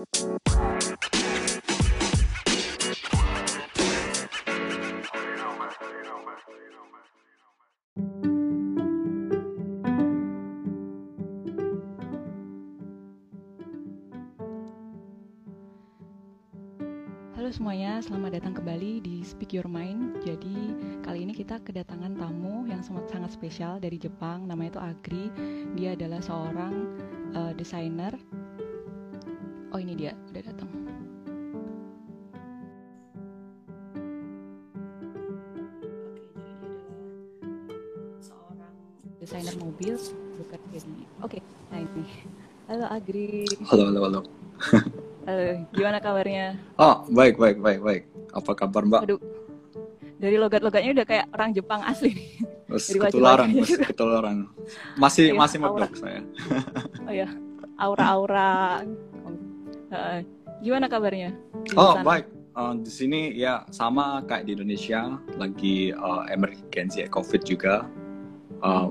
Halo semuanya, selamat datang kembali di Speak Your Mind. Jadi kali ini kita kedatangan tamu yang sangat sangat spesial dari Jepang. Namanya itu Agri. Dia adalah seorang uh, desainer. Oh ini dia, udah datang. desainer mobil bekerja di. Oke, okay, nah ini. Halo Agri. Halo halo halo. Halo, gimana kabarnya? Oh, baik, baik, baik, baik. Apa kabar Mbak? Aduh, dari logat-logatnya udah kayak orang Jepang asli nih. Terus ketularan, mas, ketularan. Masih, iya, masih medok saya. oh ya, aura-aura. Uh, gimana kabarnya? oh, sana? baik. Uh, di sini ya sama kayak di Indonesia, lagi uh, emergency COVID juga. Uh,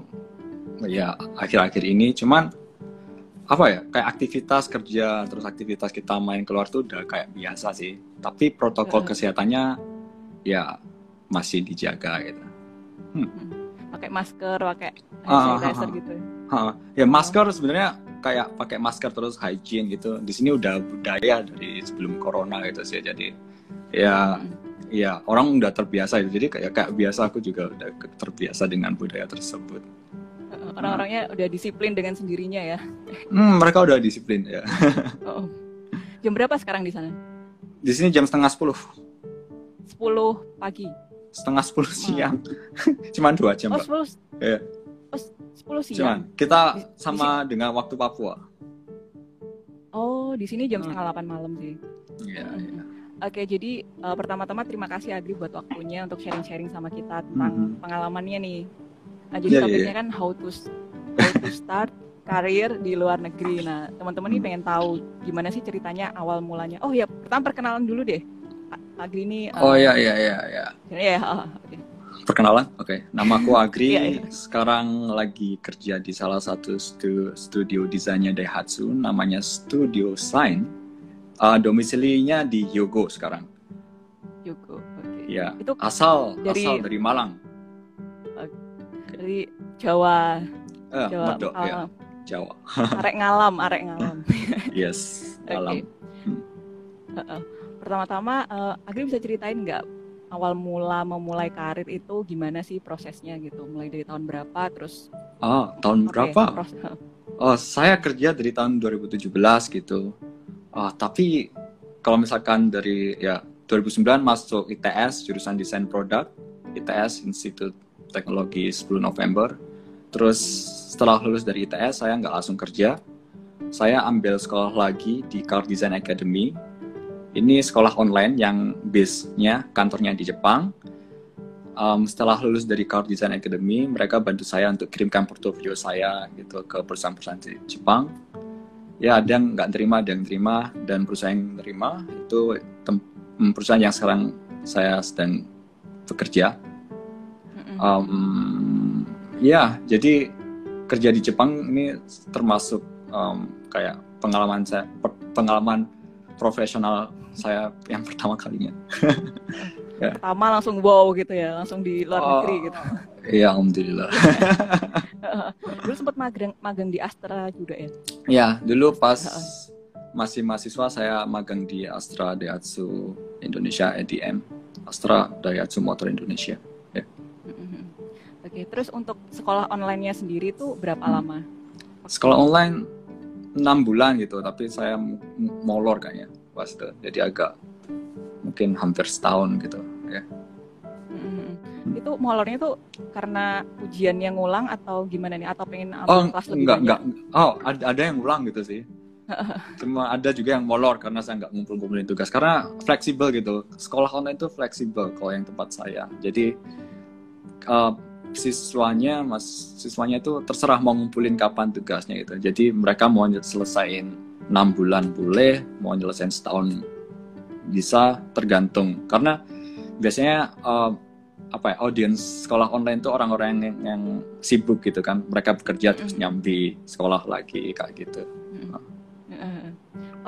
ya akhir-akhir ini, cuman apa ya kayak aktivitas kerja terus aktivitas kita main keluar tuh udah kayak biasa sih tapi protokol kesehatannya ya masih dijaga gitu hmm. pakai masker pakai ah, sanitizer gitu uh, ya masker sebenarnya kayak pakai masker terus hygiene gitu di sini udah budaya dari sebelum corona gitu sih jadi ya ya orang udah terbiasa gitu. jadi kayak kayak biasa aku juga udah terbiasa dengan budaya tersebut eh, orang-orangnya hmm. udah disiplin dengan sendirinya ya hmm, mereka udah disiplin ya oh. jam berapa sekarang di sana di sini jam setengah sepuluh sepuluh pagi setengah sepuluh siang hmm. cuman dua jam oh, 10... yeah. 10 siang. Cuman, kita sama di, dengan waktu Papua. Oh, di sini jam hmm. setengah 8 malam sih. Iya, yeah, iya. Yeah. Oke, jadi uh, pertama-tama terima kasih Agri buat waktunya untuk sharing-sharing sama kita tentang mm -hmm. pengalamannya nih. Nah, jadi yeah, topiknya yeah. kan how to how to start karir di luar negeri. Nah, teman-teman nih hmm. pengen tahu gimana sih ceritanya awal mulanya. Oh ya, pertama perkenalan dulu deh. Agri ini. Uh, oh ya ya ya ya. Ya, oke. Perkenalan, oke. Okay. Nama aku Agri. yeah, yeah. Sekarang lagi kerja di salah satu stu studio desainnya Daihatsu, namanya Studio Sign. Uh, domisilinya di Yogo sekarang. Yogo, oke. Okay. Ya. Itu asal dari... asal dari Malang dari Jawa. Uh, Jawa. Medok, uh, ya. Jawa. arek ngalam, arek ngalam. yes, ngalam. Okay. Uh, uh. Pertama-tama, uh, Agri bisa ceritain nggak awal mula memulai karir itu gimana sih prosesnya gitu? Mulai dari tahun berapa, terus? Oh, tahun okay, berapa? Oh, saya kerja dari tahun 2017 gitu. Oh, tapi kalau misalkan dari ya 2009 masuk ITS jurusan desain produk, ITS Institute teknologi 10 November. Terus setelah lulus dari ITS, saya nggak langsung kerja. Saya ambil sekolah lagi di Car Design Academy. Ini sekolah online yang base-nya, kantornya di Jepang. Um, setelah lulus dari Car Design Academy, mereka bantu saya untuk kirimkan portofolio saya gitu ke perusahaan-perusahaan di Jepang. Ya, ada yang nggak terima, ada yang terima, dan perusahaan yang terima itu perusahaan yang sekarang saya sedang bekerja um, ya jadi kerja di Jepang ini termasuk um, kayak pengalaman saya pengalaman profesional saya yang pertama kalinya. Ya. pertama langsung wow gitu ya langsung di luar oh, negeri gitu. Iya alhamdulillah. Dulu sempat magang magang di Astra juga ya? Ya dulu pas masih mahasiswa saya magang di Astra Daihatsu Indonesia EDM Astra Daihatsu Motor Indonesia. Oke, terus untuk sekolah online-nya sendiri tuh berapa hmm. lama? Sekolah online enam bulan gitu, tapi saya molor kayaknya pas itu, jadi agak mungkin hampir setahun gitu ya. Hmm. Itu molornya tuh karena ujian yang ngulang atau gimana nih? Atau pengen ambil oh, kelas lebih enggak, banyak? Enggak, Oh, ada, ada yang ngulang gitu sih. Cuma ada juga yang molor karena saya nggak ngumpul-ngumpulin tugas. Karena fleksibel gitu. Sekolah online itu fleksibel kalau yang tempat saya. Jadi uh, siswanya mas siswanya itu terserah mau ngumpulin kapan tugasnya gitu. Jadi mereka mau selesaiin enam bulan boleh mau nyelesain setahun bisa tergantung. Karena biasanya uh, apa ya audiens sekolah online itu orang-orang yang, yang sibuk gitu kan. Mereka bekerja terus nyambi sekolah lagi kayak gitu. Oh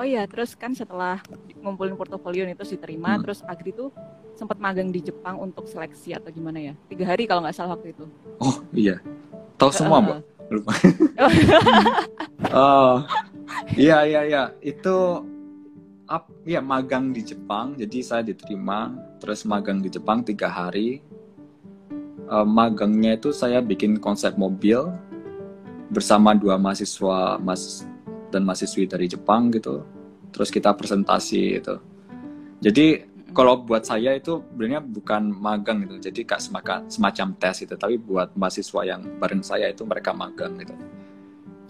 oh iya terus kan setelah ngumpulin portofolio itu diterima hmm. terus Agri tuh sempat magang di Jepang untuk seleksi atau gimana ya? Tiga hari kalau nggak salah waktu itu. Oh iya. Tahu semua uh, mbak? Lupa. Oh iya iya iya. Itu up ya magang di Jepang. Jadi saya diterima terus magang di Jepang tiga hari. Uh, magangnya itu saya bikin konsep mobil bersama dua mahasiswa mas dan mahasiswi dari Jepang gitu. Terus kita presentasi itu. Jadi kalau buat saya itu sebenarnya bukan magang gitu. Jadi kak semacam semacam tes itu. Tapi buat mahasiswa yang bareng saya itu mereka magang gitu.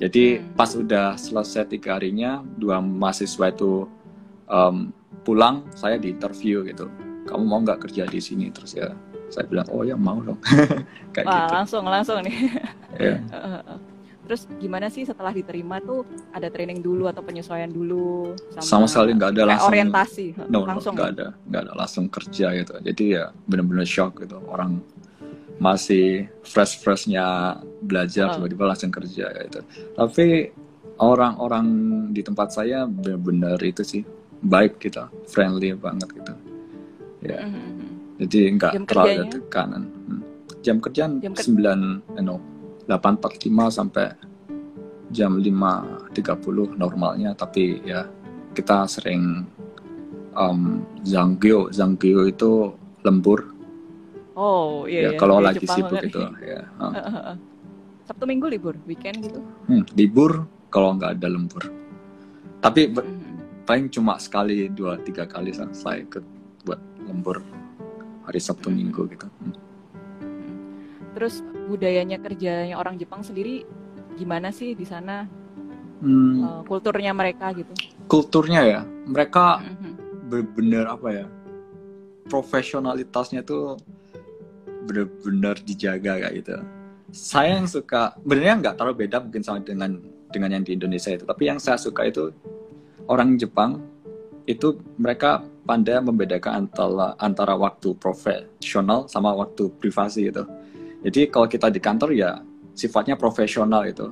Jadi hmm. pas udah selesai tiga harinya dua mahasiswa itu um, pulang saya di interview gitu. Kamu mau nggak kerja di sini? Terus ya saya bilang oh ya mau dong. Kayak Wah, gitu langsung langsung nih. Yeah. Terus gimana sih setelah diterima tuh ada training dulu atau penyesuaian dulu? Sama, sama sekali nggak ada langsung. orientasi no, langsung nggak ada nggak ada langsung kerja gitu. Jadi ya benar-benar shock gitu. Orang masih fresh freshnya belajar oh. tiba-tiba langsung kerja gitu. Tapi orang-orang di tempat saya benar-benar itu sih baik kita gitu, friendly banget gitu. Ya. Mm -hmm. jadi nggak terlalu ada tekanan. Hmm. jam kerja. sembilan eh, no 8.45 sampai jam 5.30 normalnya tapi ya kita sering um, zanggyo zanggyo itu lembur oh iya, ya, iya. kalau lagi Jepang sibuk itu ya uh. Sabtu Minggu libur weekend gitu hmm, libur kalau nggak ada lembur tapi mm -hmm. paling cuma sekali dua tiga kali saya ikut buat lembur hari Sabtu mm -hmm. Minggu gitu hmm. Terus budayanya kerjanya orang Jepang sendiri gimana sih di sana? Hmm. Uh, kulturnya mereka gitu. Kulturnya ya, mereka mm-hmm. benar apa ya? Profesionalitasnya tuh benar-benar dijaga kayak gitu. Saya yang suka, benernya nggak terlalu beda mungkin sama dengan dengan yang di Indonesia itu. Tapi yang saya suka itu orang Jepang itu mereka pandai membedakan antara antara waktu profesional sama waktu privasi itu. Jadi kalau kita di kantor ya sifatnya profesional itu.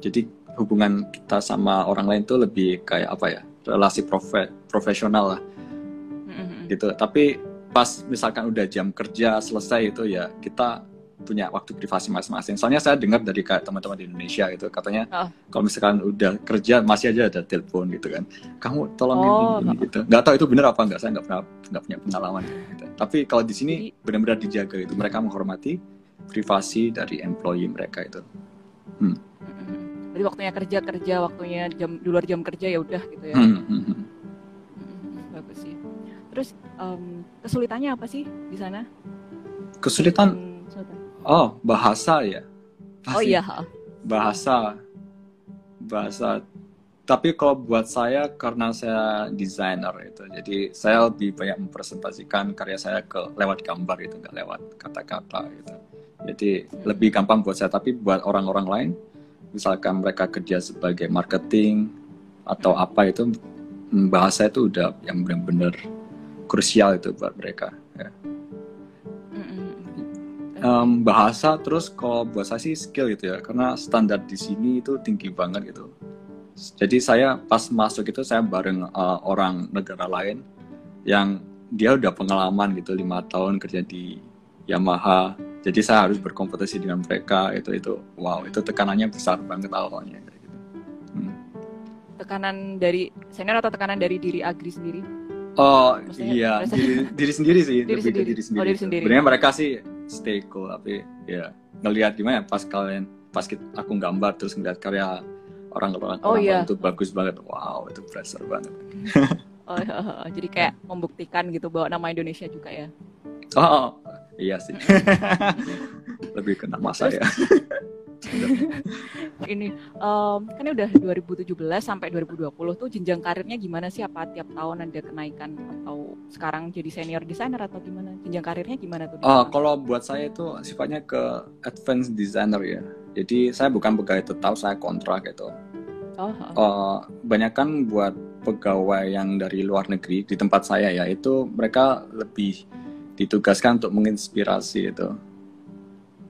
Jadi hubungan kita sama orang lain tuh lebih kayak apa ya relasi profe profesional lah. Mm-hmm. Gitu. Tapi pas misalkan udah jam kerja selesai itu ya kita punya waktu privasi masing-masing. Soalnya saya dengar dari kayak teman-teman di Indonesia gitu, katanya oh. kalau misalkan udah kerja masih aja ada telepon gitu kan. Kamu tolong oh. ini, ini gitu. Gak tahu itu benar apa enggak, saya nggak pernah nggak punya pengalaman. Gitu. Tapi kalau di sini benar-benar dijaga itu, mereka menghormati privasi dari employee mereka itu. Hmm. Jadi waktunya kerja kerja, waktunya jam di luar jam kerja ya udah gitu ya. Hmm. Hmm. hmm. Bagus sih. Terus um, kesulitannya apa sih di sana? Kesulitan? Hmm, oh bahasa ya. Pasti. Oh iya. Bahasa, bahasa. Tapi kalau buat saya karena saya desainer itu, jadi saya lebih banyak mempresentasikan karya saya ke lewat gambar itu, nggak lewat kata-kata gitu. Jadi lebih gampang buat saya, tapi buat orang-orang lain, misalkan mereka kerja sebagai marketing atau apa itu mm, bahasa itu udah yang benar-benar krusial itu buat mereka. Ya. Um, bahasa terus kalau buat saya sih skill gitu ya, karena standar di sini itu tinggi banget gitu. Jadi saya pas masuk itu saya bareng uh, orang negara lain yang dia udah pengalaman gitu lima tahun kerja di Yamaha jadi saya harus berkompetisi dengan mereka itu itu wow itu tekanannya besar banget awalnya gitu. hmm. tekanan dari senior atau tekanan dari diri Agri sendiri oh Maksudnya, iya diri, diri sendiri sih diri lebih sendiri. diri sendiri, oh, diri sendiri. sebenarnya mereka sih stay cool tapi ya ngelihat gimana pas kalian pas kita, aku gambar terus ngeliat karya orang-orang oh, orang iya. itu bagus banget wow itu pressure banget oh, oh, oh, jadi kayak membuktikan gitu bahwa nama Indonesia juga ya oh Iya sih. Lebih ke nama saya. ini um, kan ini udah 2017 sampai 2020 tuh jenjang karirnya gimana sih apa tiap tahun ada kenaikan atau sekarang jadi senior designer atau gimana jenjang karirnya gimana tuh? Uh, kalau buat saya itu sifatnya ke advanced designer ya. Jadi saya bukan pegawai tetap, saya kontrak gitu. Oh, Uh, banyak kan buat pegawai yang dari luar negeri di tempat saya ya itu mereka lebih ditugaskan untuk menginspirasi itu.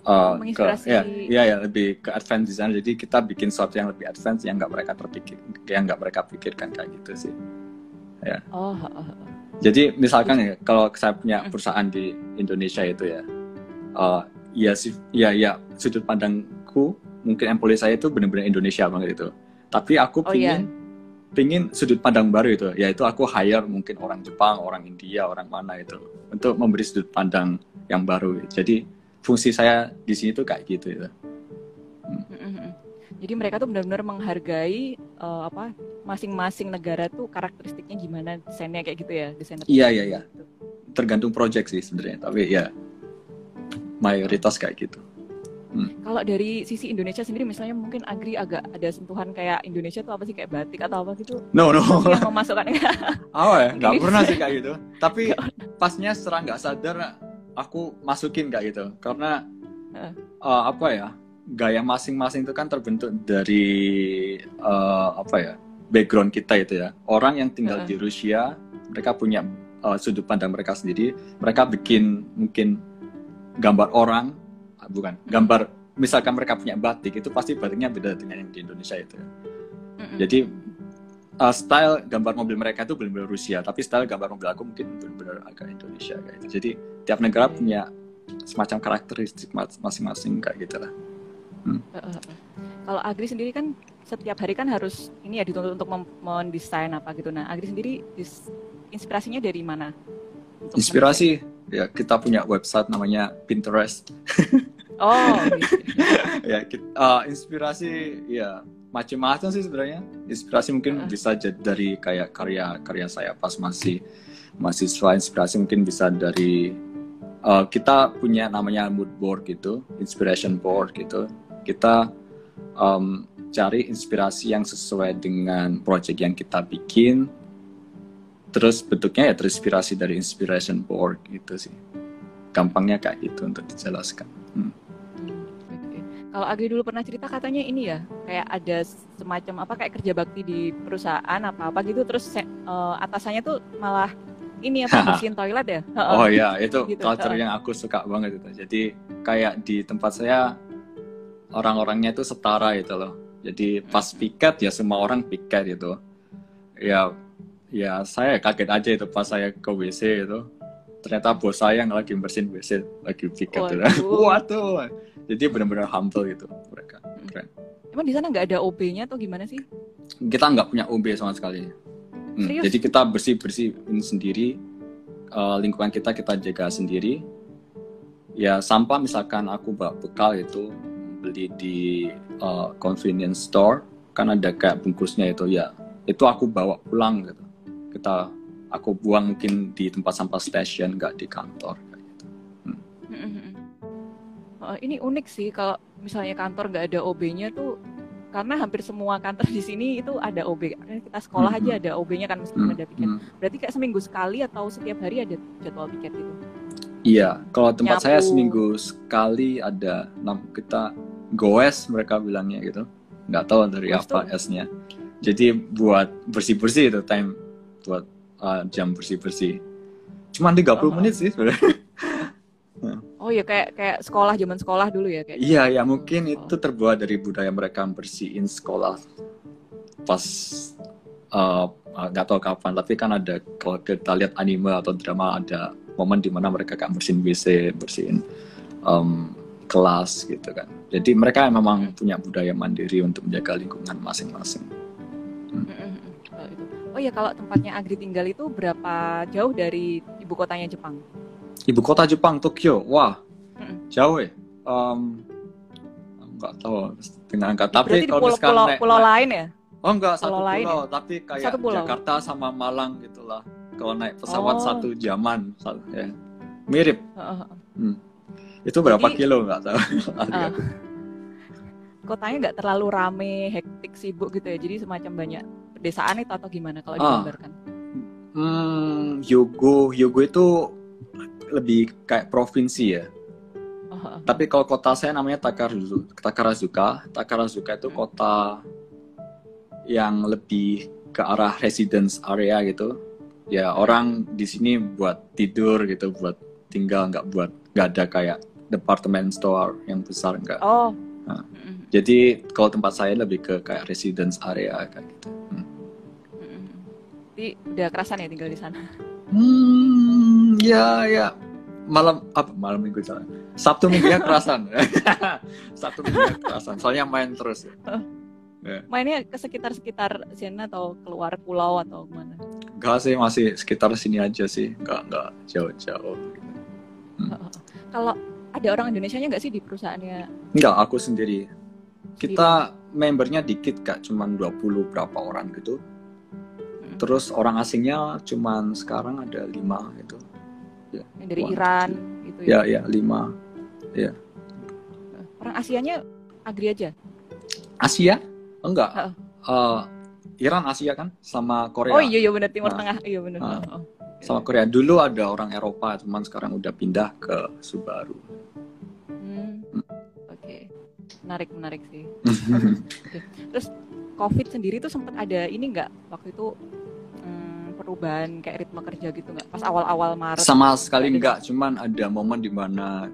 Uh, ke ya, ya ya lebih ke advance design. Jadi kita bikin sesuatu yang lebih advance yang nggak mereka terpikir yang nggak mereka pikirkan kayak gitu sih. Ya. Oh, oh, oh. jadi misalkan ya kalau saya punya perusahaan di Indonesia itu ya uh, ya sih ya ya sudut pandangku mungkin employee saya itu benar-benar Indonesia banget itu. Tapi aku oh, pingin yeah pingin sudut pandang baru itu yaitu aku hire mungkin orang Jepang orang India orang mana itu untuk memberi sudut pandang yang baru. Jadi fungsi saya di sini tuh kayak gitu itu hmm. jadi mereka tuh benar-benar menghargai uh, apa masing-masing negara tuh karakteristiknya gimana desainnya kayak gitu ya desainer iya iya iya. tergantung project sih sebenarnya tapi ya mayoritas kayak gitu Hmm. Kalau dari sisi Indonesia sendiri, misalnya mungkin Agri agak ada sentuhan kayak Indonesia tuh apa sih kayak batik atau apa gitu? No no. Yang memasukkan. oh ya, nggak pernah sih kayak gitu. Tapi pasnya serang nggak sadar, aku masukin kayak gitu, karena uh. Uh, apa ya, gaya masing-masing itu kan terbentuk dari uh, apa ya, background kita itu ya. Orang yang tinggal uh. di Rusia, mereka punya uh, sudut pandang mereka sendiri. Mereka bikin mungkin gambar orang bukan. Gambar misalkan mereka punya batik itu pasti batiknya beda dengan yang di Indonesia itu mm-hmm. jadi uh, style gambar mobil mereka itu benar-benar Rusia tapi style gambar mobil aku mungkin benar-benar agak Indonesia kayak gitu. Jadi tiap negara punya semacam karakteristik masing-masing kayak gitu lah. Hmm. kalau Agri sendiri kan setiap hari kan harus ini ya dituntut untuk mendesain apa gitu. Nah Agri sendiri inspirasinya dari mana? Inspirasi ya kita punya website namanya Pinterest Oh. ya, kita, uh, inspirasi ya macam-macam sih sebenarnya. Inspirasi mungkin uh. bisa jadi dari kayak karya-karya saya pas masih mahasiswa. Inspirasi mungkin bisa dari uh, kita punya namanya mood board gitu, inspiration board gitu. Kita um, cari inspirasi yang sesuai dengan project yang kita bikin. Terus bentuknya ya terinspirasi dari inspiration board gitu sih. Gampangnya kayak gitu untuk dijelaskan. Hmm. Kalau Agri dulu pernah cerita katanya ini ya, kayak ada semacam apa kayak kerja bakti di perusahaan apa apa gitu, terus uh, atasannya tuh malah ini apa bersihin toilet ya? Oh iya, itu gitu. culture yang aku suka banget itu. Jadi kayak di tempat saya orang-orangnya itu setara itu loh. Jadi pas piket ya semua orang piket itu. Ya ya saya kaget aja itu pas saya ke WC itu. Ternyata bos saya yang lagi bersihin WC lagi piket Waduh. itu. Waduh jadi benar-benar humble gitu mereka. Keren. Emang di sana nggak ada OB-nya atau gimana sih? Kita nggak punya OB sama sekali. Hmm, jadi kita bersih bersihin sendiri uh, lingkungan kita kita jaga sendiri. Ya sampah misalkan aku bawa bekal itu beli di uh, convenience store kan ada kayak bungkusnya itu ya. Itu aku bawa pulang gitu. Kita aku buang mungkin di tempat sampah station nggak di kantor uh, ini unik sih kalau misalnya kantor nggak ada OB-nya tuh karena hampir semua kantor di sini itu ada OB. Kita sekolah aja mm-hmm. ada OB-nya kan meskipun mm-hmm. ada piket. Berarti kayak seminggu sekali atau setiap hari ada jadwal piket itu? Iya, kalau tempat Nyapu. saya seminggu sekali ada kita goes mereka bilangnya gitu. Nggak tahu dari goes apa S-nya. Jadi buat bersih-bersih itu time buat uh, jam bersih-bersih. Cuma 30 oh. menit sih sebenarnya. Oh ya kayak kayak sekolah zaman sekolah dulu ya kayak. Iya ya mungkin oh. itu terbuat dari budaya mereka bersihin sekolah pas uh, nggak uh, tahu kapan tapi kan ada kalau kita lihat anime atau drama ada momen di mana mereka kan bersihin WC bersihin um, kelas gitu kan. Jadi mereka memang hmm. punya budaya mandiri untuk menjaga lingkungan masing-masing. Hmm, hmm. Oh ya kalau tempatnya Agri tinggal itu berapa jauh dari ibu kotanya Jepang? Ibu kota Jepang Tokyo. Wah jauh ya. Um, nggak tahu dengan angka. Tapi kalau pulau, pulau, naik, pulau lain ya? Oh enggak pulau satu lain pulau. ya? tapi kayak satu pulau. Jakarta sama Malang gitulah. Kalau naik pesawat oh. satu jaman satu, ya. mirip. Uh, uh. Hmm. itu berapa Jadi, kilo? Nggak tahu. Uh, kotanya nggak terlalu rame hektik sibuk gitu ya? Jadi semacam banyak pedesaan itu atau gimana kalau ah. digambarkan? Hmm, Yogo. Yogo itu lebih kayak provinsi ya. Uh-huh. Tapi kalau kota saya namanya Takarazuka. Takarazuka, Takarazuka itu hmm. kota yang lebih ke arah residence area gitu. Ya orang di sini buat tidur gitu, buat tinggal nggak buat nggak ada kayak department store yang besar enggak. Oh. Nah, mm-hmm. Jadi kalau tempat saya lebih ke kayak residence area kayak gitu. Hmm. Jadi udah kerasan ya tinggal di sana? Hmm, ya ya malam apa malam minggu jalan. Sabtu minggu ya kerasan. Sabtu minggu ya kerasan. Soalnya main terus ya. Yeah. mainnya ke sekitar sekitar sini atau keluar pulau atau mana Enggak sih masih sekitar sini aja sih. Enggak enggak jauh-jauh hmm. kalau ada orang Indonesia nya nggak sih di perusahaannya? Enggak aku sendiri. Kita membernya dikit kak. Cuman 20 berapa orang gitu. Terus orang asingnya cuman sekarang ada lima gitu ya yang dari One, Iran gitu ya ya. lima. Ya. Orang Asianya Agri aja? Asia? Enggak. Uh. Uh, Iran Asia kan? Sama Korea. Oh iya iya benar Timur nah, Tengah. Iya benar uh, oh. sama Korea. Dulu ada orang Eropa cuman sekarang udah pindah ke Subaru. Hmm. hmm. oke. Okay. menarik menarik sih. Okay. terus COVID sendiri tuh sempat ada ini nggak? Waktu itu perubahan kayak ritme kerja gitu nggak pas awal-awal Maret? Sama sekali nggak, cuman ada momen di mana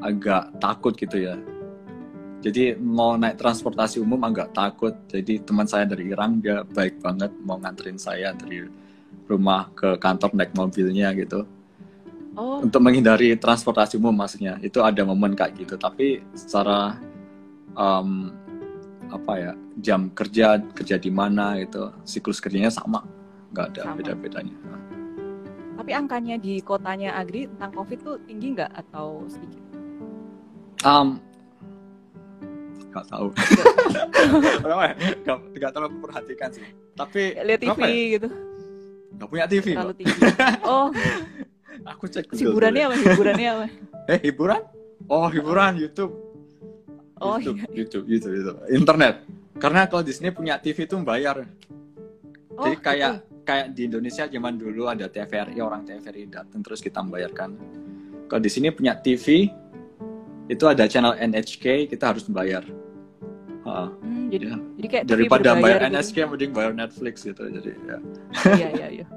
agak takut gitu ya. Jadi mau naik transportasi umum agak takut. Jadi teman saya dari Iran dia baik banget mau nganterin saya dari rumah ke kantor naik mobilnya gitu. Oh. Untuk menghindari transportasi umum maksudnya. Itu ada momen kayak gitu. Tapi secara um, apa ya jam kerja kerja di mana gitu siklus kerjanya sama nggak ada beda-bedanya. Tapi angkanya di kotanya Agri tentang COVID tuh tinggi nggak atau sedikit? Um, nggak tahu. nggak nggak terlalu memperhatikan sih. Tapi lihat TV ya? gitu. Nggak punya TV. Terlalu tinggi. Oh. Aku cek. Hiburannya apa? Hiburannya apa? eh hiburan? Oh hiburan YouTube. Oh YouTube, iya. YouTube, YouTube, YouTube, internet. Karena kalau di sini punya TV itu bayar. Oh, Jadi kayak gitu kayak di Indonesia zaman dulu ada TVRI orang TVRI datang terus kita membayarkan. Kalau di sini punya TV itu ada channel NHK kita harus bayar. Uh, hmm, jadi, ya. jadi kayak daripada bayar gitu. NHK mending bayar Netflix gitu jadi ya. Iya iya iya.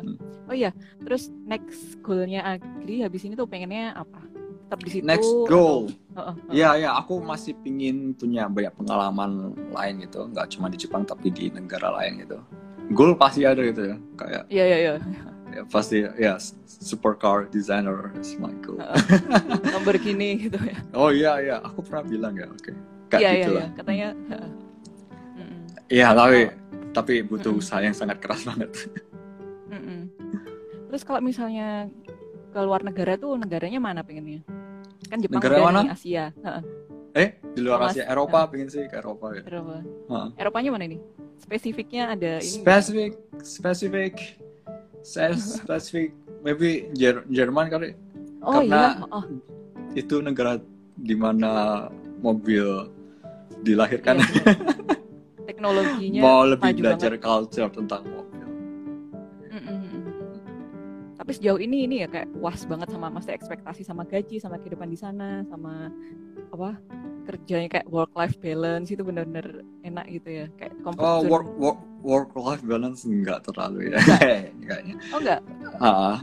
Hmm. Oh iya, terus next goalnya Agri habis ini tuh pengennya apa? Tetap di situ. Next goal. Oh, oh, oh. Ya ya, aku masih pingin punya banyak pengalaman lain gitu, nggak cuma di Jepang tapi di negara lain gitu goal pasti ada gitu ya kayak iya iya iya. Ya pasti ya supercar designer is my goal. Nomor gini gitu ya. Oh iya iya. Aku pernah bilang ya oke. Okay. kayak iya, gitu iya, lah. Iya. katanya iya tapi oh. tapi butuh usaha yang sangat keras banget. Terus kalau misalnya ke luar negara tuh negaranya mana pengennya? Kan Jepang negara mana? Asia. Eh di luar Asia Eropa pengen sih ke Eropa ya. Eropa. Eropanya mana ini spesifiknya ada ini spesifik spesifik saya spesifik maybe Jer Jerman kali oh, karena iya? oh. itu negara di mana mobil dilahirkan iya, teknologinya mau lebih belajar banget. culture tentang mobil mm -mm. tapi sejauh ini ini ya kayak puas banget sama masa ekspektasi sama gaji sama kehidupan di sana sama apa kerjanya kayak work life balance itu benar-benar enak gitu ya kayak oh work work work life balance enggak terlalu ya. Kayaknya oh enggak? Ah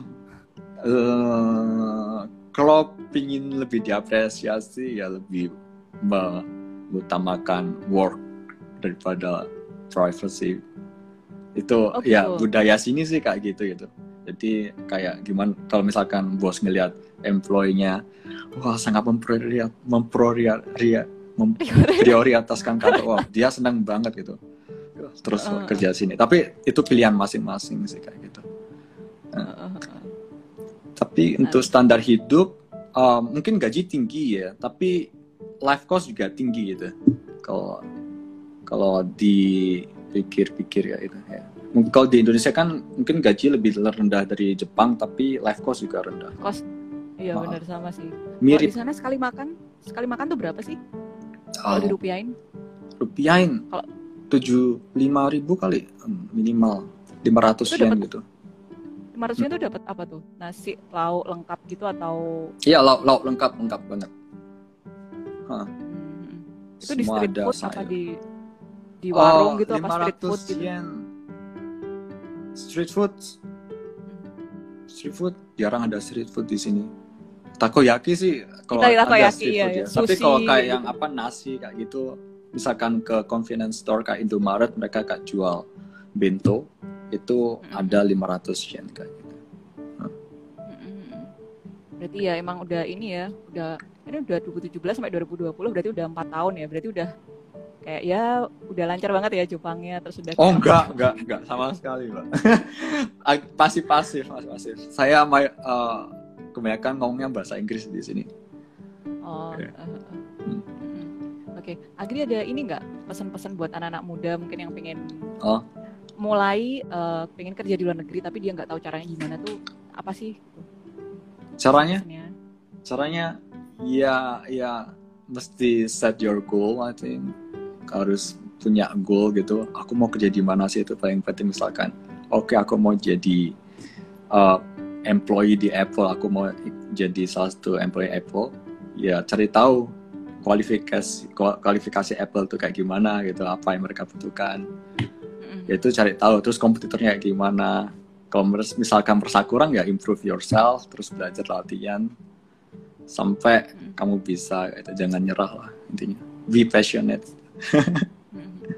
uh, kalau pingin lebih diapresiasi ya lebih mengutamakan work daripada privacy. Itu oh, ya gitu. budaya sini sih kayak gitu gitu. Jadi kayak gimana kalau misalkan bos ngelihat employee-nya. Wah sangat memprioritas memprioritaskan kantor. Wah dia senang banget gitu. Terus uh, kerja sini. Tapi itu pilihan masing-masing sih kayak gitu. Uh, tapi untuk standar hidup uh, mungkin gaji tinggi ya. Tapi life cost juga tinggi gitu. Kalau kalau dipikir-pikir ya itu ya. Kalau di Indonesia kan mungkin gaji lebih rendah dari Jepang tapi life cost juga rendah. Cost Iya uh, benar sama sih. Mirip. Kalau di sana sekali makan, sekali makan tuh berapa sih? Kalau oh. dirupiahin? Rupiahin. Kalau tujuh lima ribu kali hmm, minimal lima ratus yen gitu. Lima ratus yen tuh dapat apa tuh? Nasi, lauk lengkap gitu atau? Iya lauk lauk lengkap lengkap banget. Hah. Hmm. Itu di street food apa di di warung oh, gitu apa street food gitu? Yen. Street food. Hmm. Street food jarang ada street food di sini takoyaki sih kalau Italia takoyaki, iya, ya. Tapi Sushi, kalau kayak gitu. yang apa nasi kayak gitu, misalkan ke convenience store kayak Indomaret mereka kayak jual bento itu Mm-mm. ada 500 yen kayak gitu. Mm-mm. Berarti ya emang udah ini ya, udah ini udah 2017 sampai 2020 berarti udah empat tahun ya. Berarti udah kayak ya udah lancar banget ya Jepangnya terus udah Oh enggak, enggak, enggak sama sekali, Mbak. Ag- pasif pasif, pasif pasif. Saya ma- eh, kebanyakan ngomongnya bahasa Inggris di sini. Oh. Eh, eh. Hmm. Oke, Agri ada ini nggak pesan-pesan buat anak-anak muda mungkin yang pengen Oh. mulai eh, pengen kerja di luar negeri tapi dia nggak tahu caranya gimana tuh apa sih? Caranya, pesannya? caranya ya ya mesti set your goal, I think. Harus punya goal gitu. Aku mau kerja di mana sih itu paling penting misalkan. Oke, aku mau jadi eh, employee di Apple, aku mau jadi salah satu employee Apple. Ya cari tahu kualifikasi kualifikasi Apple tuh kayak gimana gitu, apa yang mereka butuhkan. Mm-mm. yaitu cari tahu terus kompetitornya kayak gimana kalau misalkan merasa kurang ya improve yourself terus belajar latihan sampai Mm. kamu bisa gitu. jangan nyerah lah intinya be passionate.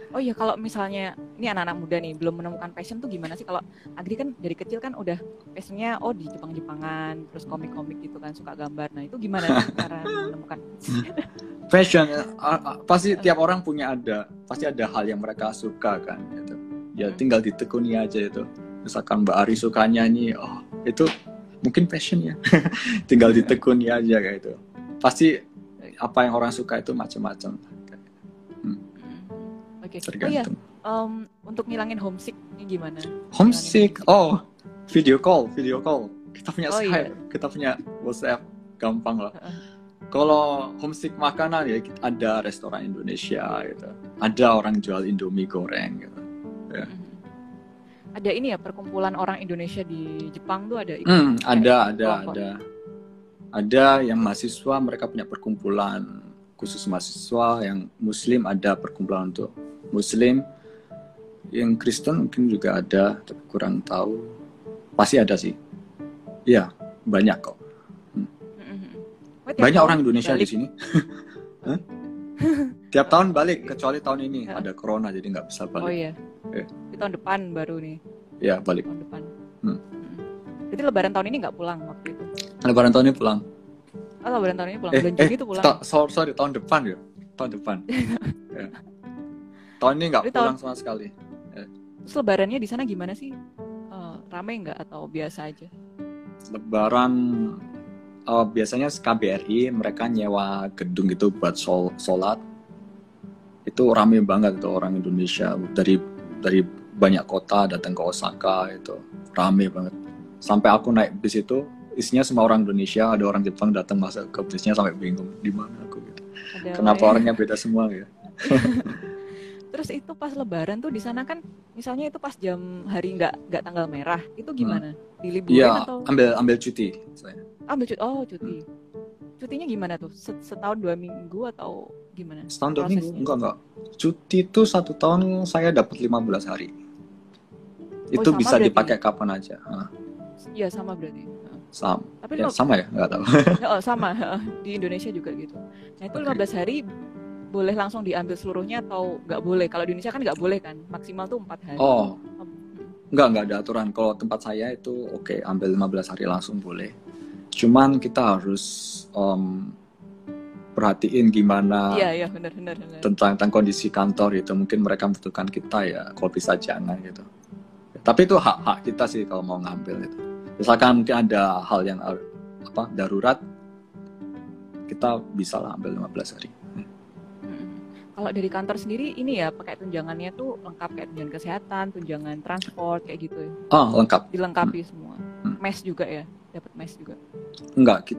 Oh iya kalau misalnya ini anak-anak muda nih belum menemukan passion tuh gimana sih? Kalau Agri kan dari kecil kan udah passionnya oh di Jepang-Jepangan terus komik-komik gitu kan suka gambar. Nah itu gimana cara menemukan? Passion uh, uh, pasti tiap orang punya ada pasti ada hal yang mereka suka kan gitu. Ya Hmm. tinggal ditekuni aja itu. Misalkan Mbak Ari suka nyanyi oh itu mungkin passion ya. Tinggal ditekuni aja kayak itu pasti apa yang orang suka itu macam-macam. Mm. Oke. Oh iya tergantung. em, untuk ngilangin homesick ini gimana? Homesick? Oh video call video call. Kita punya Oh, Skype iya. kita punya WhatsApp gampang lah. Kalau homesick makanan ya ada restoran Indonesia gitu. Ada orang jual Indomie goreng gitu Ya. Mhm. ada ini ya perkumpulan orang Indonesia di Jepang tuh ada ikut Hmm, ada ada kelompok. ada. Ada yang mahasiswa mereka punya perkumpulan khusus mahasiswa yang Muslim ada perkumpulan untuk Muslim yang Kristen mungkin juga ada tapi kurang tahu. Pasti ada sih. Iya banyak kok. Oh, tiap banyak orang Indonesia di balik. sini. Hah? tiap tahun balik kecuali tahun ini. Ya. ada corona jadi nggak bisa oh balik iya. Iya. di tahun depan baru nih. Ya balik. Tahun depan. Hmm. Mhm. Berarti lebaran tahun ini nggak pulang waktu itu? Lebaran tahun ini pulang. Oh lebaran tahun ini pulang. Eh bulan eh Juni tuh pulang sorry, sorry tahun depan ya. Tahun depan. Ya. Tahun ini nggak tahun- pulang sama sekali. Terus lebarannya di sana gimana sih? Eh, rame nggak atau biasa aja? lebaran eh, biasanya KBRI mereka nyewa gedung itu buat sol sholat. Itu rame banget tuh orang Indonesia. Dari dari banyak kota datang ke Osaka itu. Rame banget. Sampai aku naik bis itu isinya semua orang Indonesia. Ada orang Jepang datang masuk ke bisnya sampai bingung di mana aku? Gitu. Ada kenapa ya? orangnya beda semua ya Terus itu pas lebaran tuh di sana kan misalnya itu pas jam hari nggak nggak tanggal merah itu gimana? Diliburin Iya atau ambil ambil cuti saya ambil cuti? Oh cuti. Cutinya gimana tuh? Set- Setahun dua minggu atau gimana? setahun dua minggu enggak enggak cuti itu satu tahun saya dapat 15 hari itu Oh, sama bisa berarti. dipakai kapan aja Iya sama berarti. Sama Tapi ya lo- sama ya nggak tahu oh, sama di Indonesia juga gitu. Nah itu Oke. 15 hari boleh langsung diambil seluruhnya atau nggak boleh? Kalau di Indonesia kan nggak boleh kan? Maksimal tuh empat hari. oh nggak nggak ada aturan kalau tempat saya itu oke ambil 15 hari langsung boleh cuman kita harus em, perhatiin gimana Iya iya benar benar benar. tentang, tentang kondisi kantor itu mungkin mereka membutuhkan kita ya kalau bisa jangan gitu tapi itu hak hak kita sih kalau mau ngambil itu misalkan mungkin ada hal yang apa darurat kita bisa lah ambil 15 hari. Kalau dari kantor sendiri ini ya pakai tunjangannya tuh lengkap kayak tunjangan kesehatan, tunjangan transport kayak gitu ya. ah lengkap Dilengkapi semua. Hmm. Mes juga ya, dapat mes juga. enggak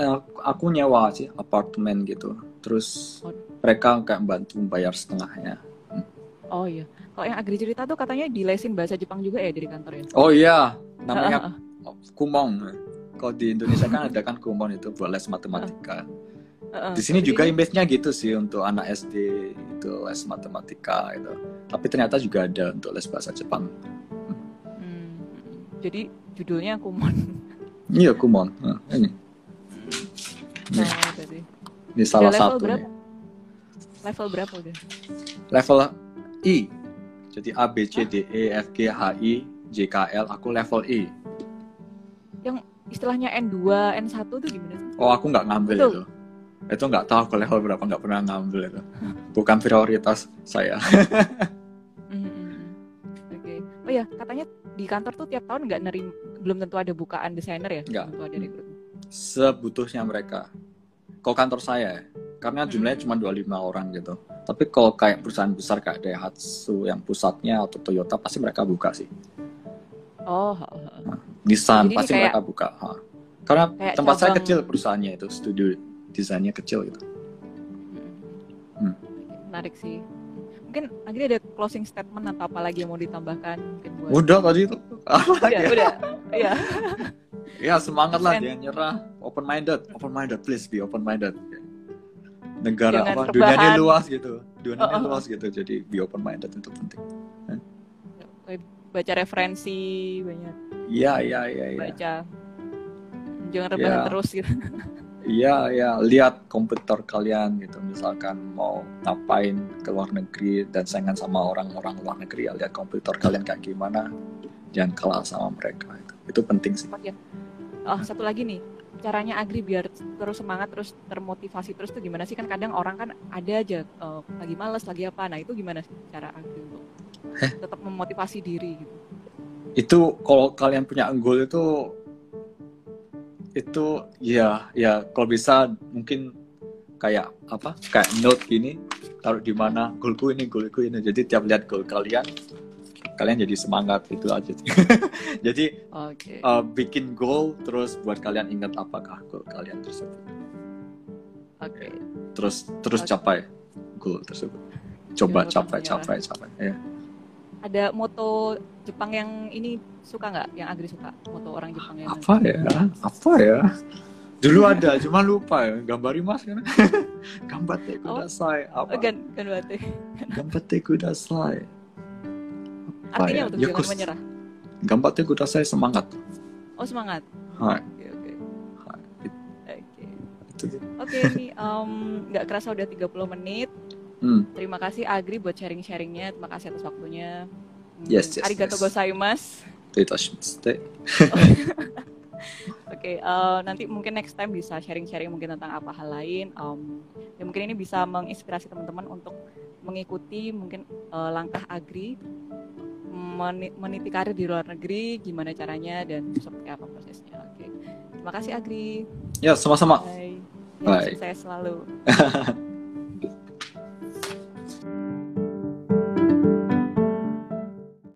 eh, aku nyewa sih apartemen gitu terus Oh. mereka kayak bantu bayar setengahnya Oh iya. Kalau yang Agri cerita tuh katanya dilesin bahasa Jepang juga ya dari kantor ya. oh iya namanya kumong kalau di Indonesia kan ada kan kumon itu buat les matematika Di sini juga image-nya gitu sih untuk anak SD itu les matematika itu tapi ternyata juga ada untuk les bahasa Jepang Hmm, jadi judulnya kumon. iya kumon Nah, ini Ini, ini salah satu berapa? nih. Level berapa udah? Level I. Jadi A B C D E F G H I J K L. Aku level I. Yang istilahnya N2, N1 tuh gimana sih? Oh, aku nggak ngambil Betul. itu. Itu nggak tahu aku level berapa, nggak pernah ngambil itu. Bukan prioritas saya. Oh ya, katanya di kantor tuh tiap tahun nggak nerim, belum tentu ada bukaan desainer ya? Nggak. Tentu ada rekrutmen. Sebutuhnya mereka. Kalau kantor saya, karena jumlahnya hmm. cuma 25 orang gitu. Tapi kalau kayak perusahaan besar kayak Daihatsu yang pusatnya atau Toyota pasti mereka buka sih. Oh. Nah, Nissan pasti mereka buka. Ha. Karena tempat cabang... saya kecil perusahaannya itu, studio desainnya kecil gitu. Hmm. Menarik sih. Mungkin akhirnya ada closing statement atau apa lagi yang mau ditambahkan? Mungkin buat udah tadi itu. Udah udah. Iya. Ya semangat lah jangan nyerah. Open minded open minded please be open minded negara Jangan apa? dunia ini luas gitu. Dunia oh, oh. luas gitu jadi be open minded itu penting. Baca referensi banyak iya iya iya ya. baca. Jangan rebahan ya. terus gitu Iya, ya, lihat komputer kalian gitu. Misalkan mau ngapain ke luar negeri dan saingan sama orang-orang luar negeri, ya lihat komputer kalian kayak gimana. Jangan kalah sama mereka. Itu, itu penting sih. Oh, satu lagi nih, caranya Agri biar terus semangat, terus termotivasi terus tuh gimana sih? Kan kadang orang kan ada aja uh, lagi males, lagi apa. Nah, itu gimana sih cara Agri untuk tetap memotivasi diri gitu? Itu kalau kalian punya goal itu itu ya ya kalau bisa mungkin kayak apa kayak note gini taruh di mana goalku ini goalku ini jadi tiap lihat goal kalian kalian jadi semangat itu aja jadi okay. uh, bikin goal terus buat kalian ingat apakah goal kalian tersebut oke okay. terus terus okay. capai goal tersebut coba capai capai capai ya ada moto Jepang yang ini suka nggak? Yang Agri suka moto orang Jepang yang apa ya? Apa ya? Dulu ada, cuma lupa ya. Gambari mas kan? Gambate kudasai. Oh, apa? Gan, gambate. Gambate kudasai. Apa Artinya ya? untuk jangan menyerah. Gambate kudasai semangat. Oh semangat. Hai. Oke oke. Oke. Oke ini nggak um, kerasa udah 30 menit. Hmm. Terima kasih Agri buat sharing-sharingnya. Terima kasih atas waktunya. Hmm. Yes, yes. Arigato yes. gozaimasu. Oke, okay, uh, nanti mungkin next time bisa sharing-sharing mungkin tentang apa hal lain. Um, ya mungkin ini bisa menginspirasi teman-teman untuk mengikuti mungkin uh, langkah Agri meniti karir di luar negeri, gimana caranya dan seperti apa prosesnya. Oke, okay. terima kasih Agri. Ya, sama-sama. Bye. Ya, Bye. Sukses selalu.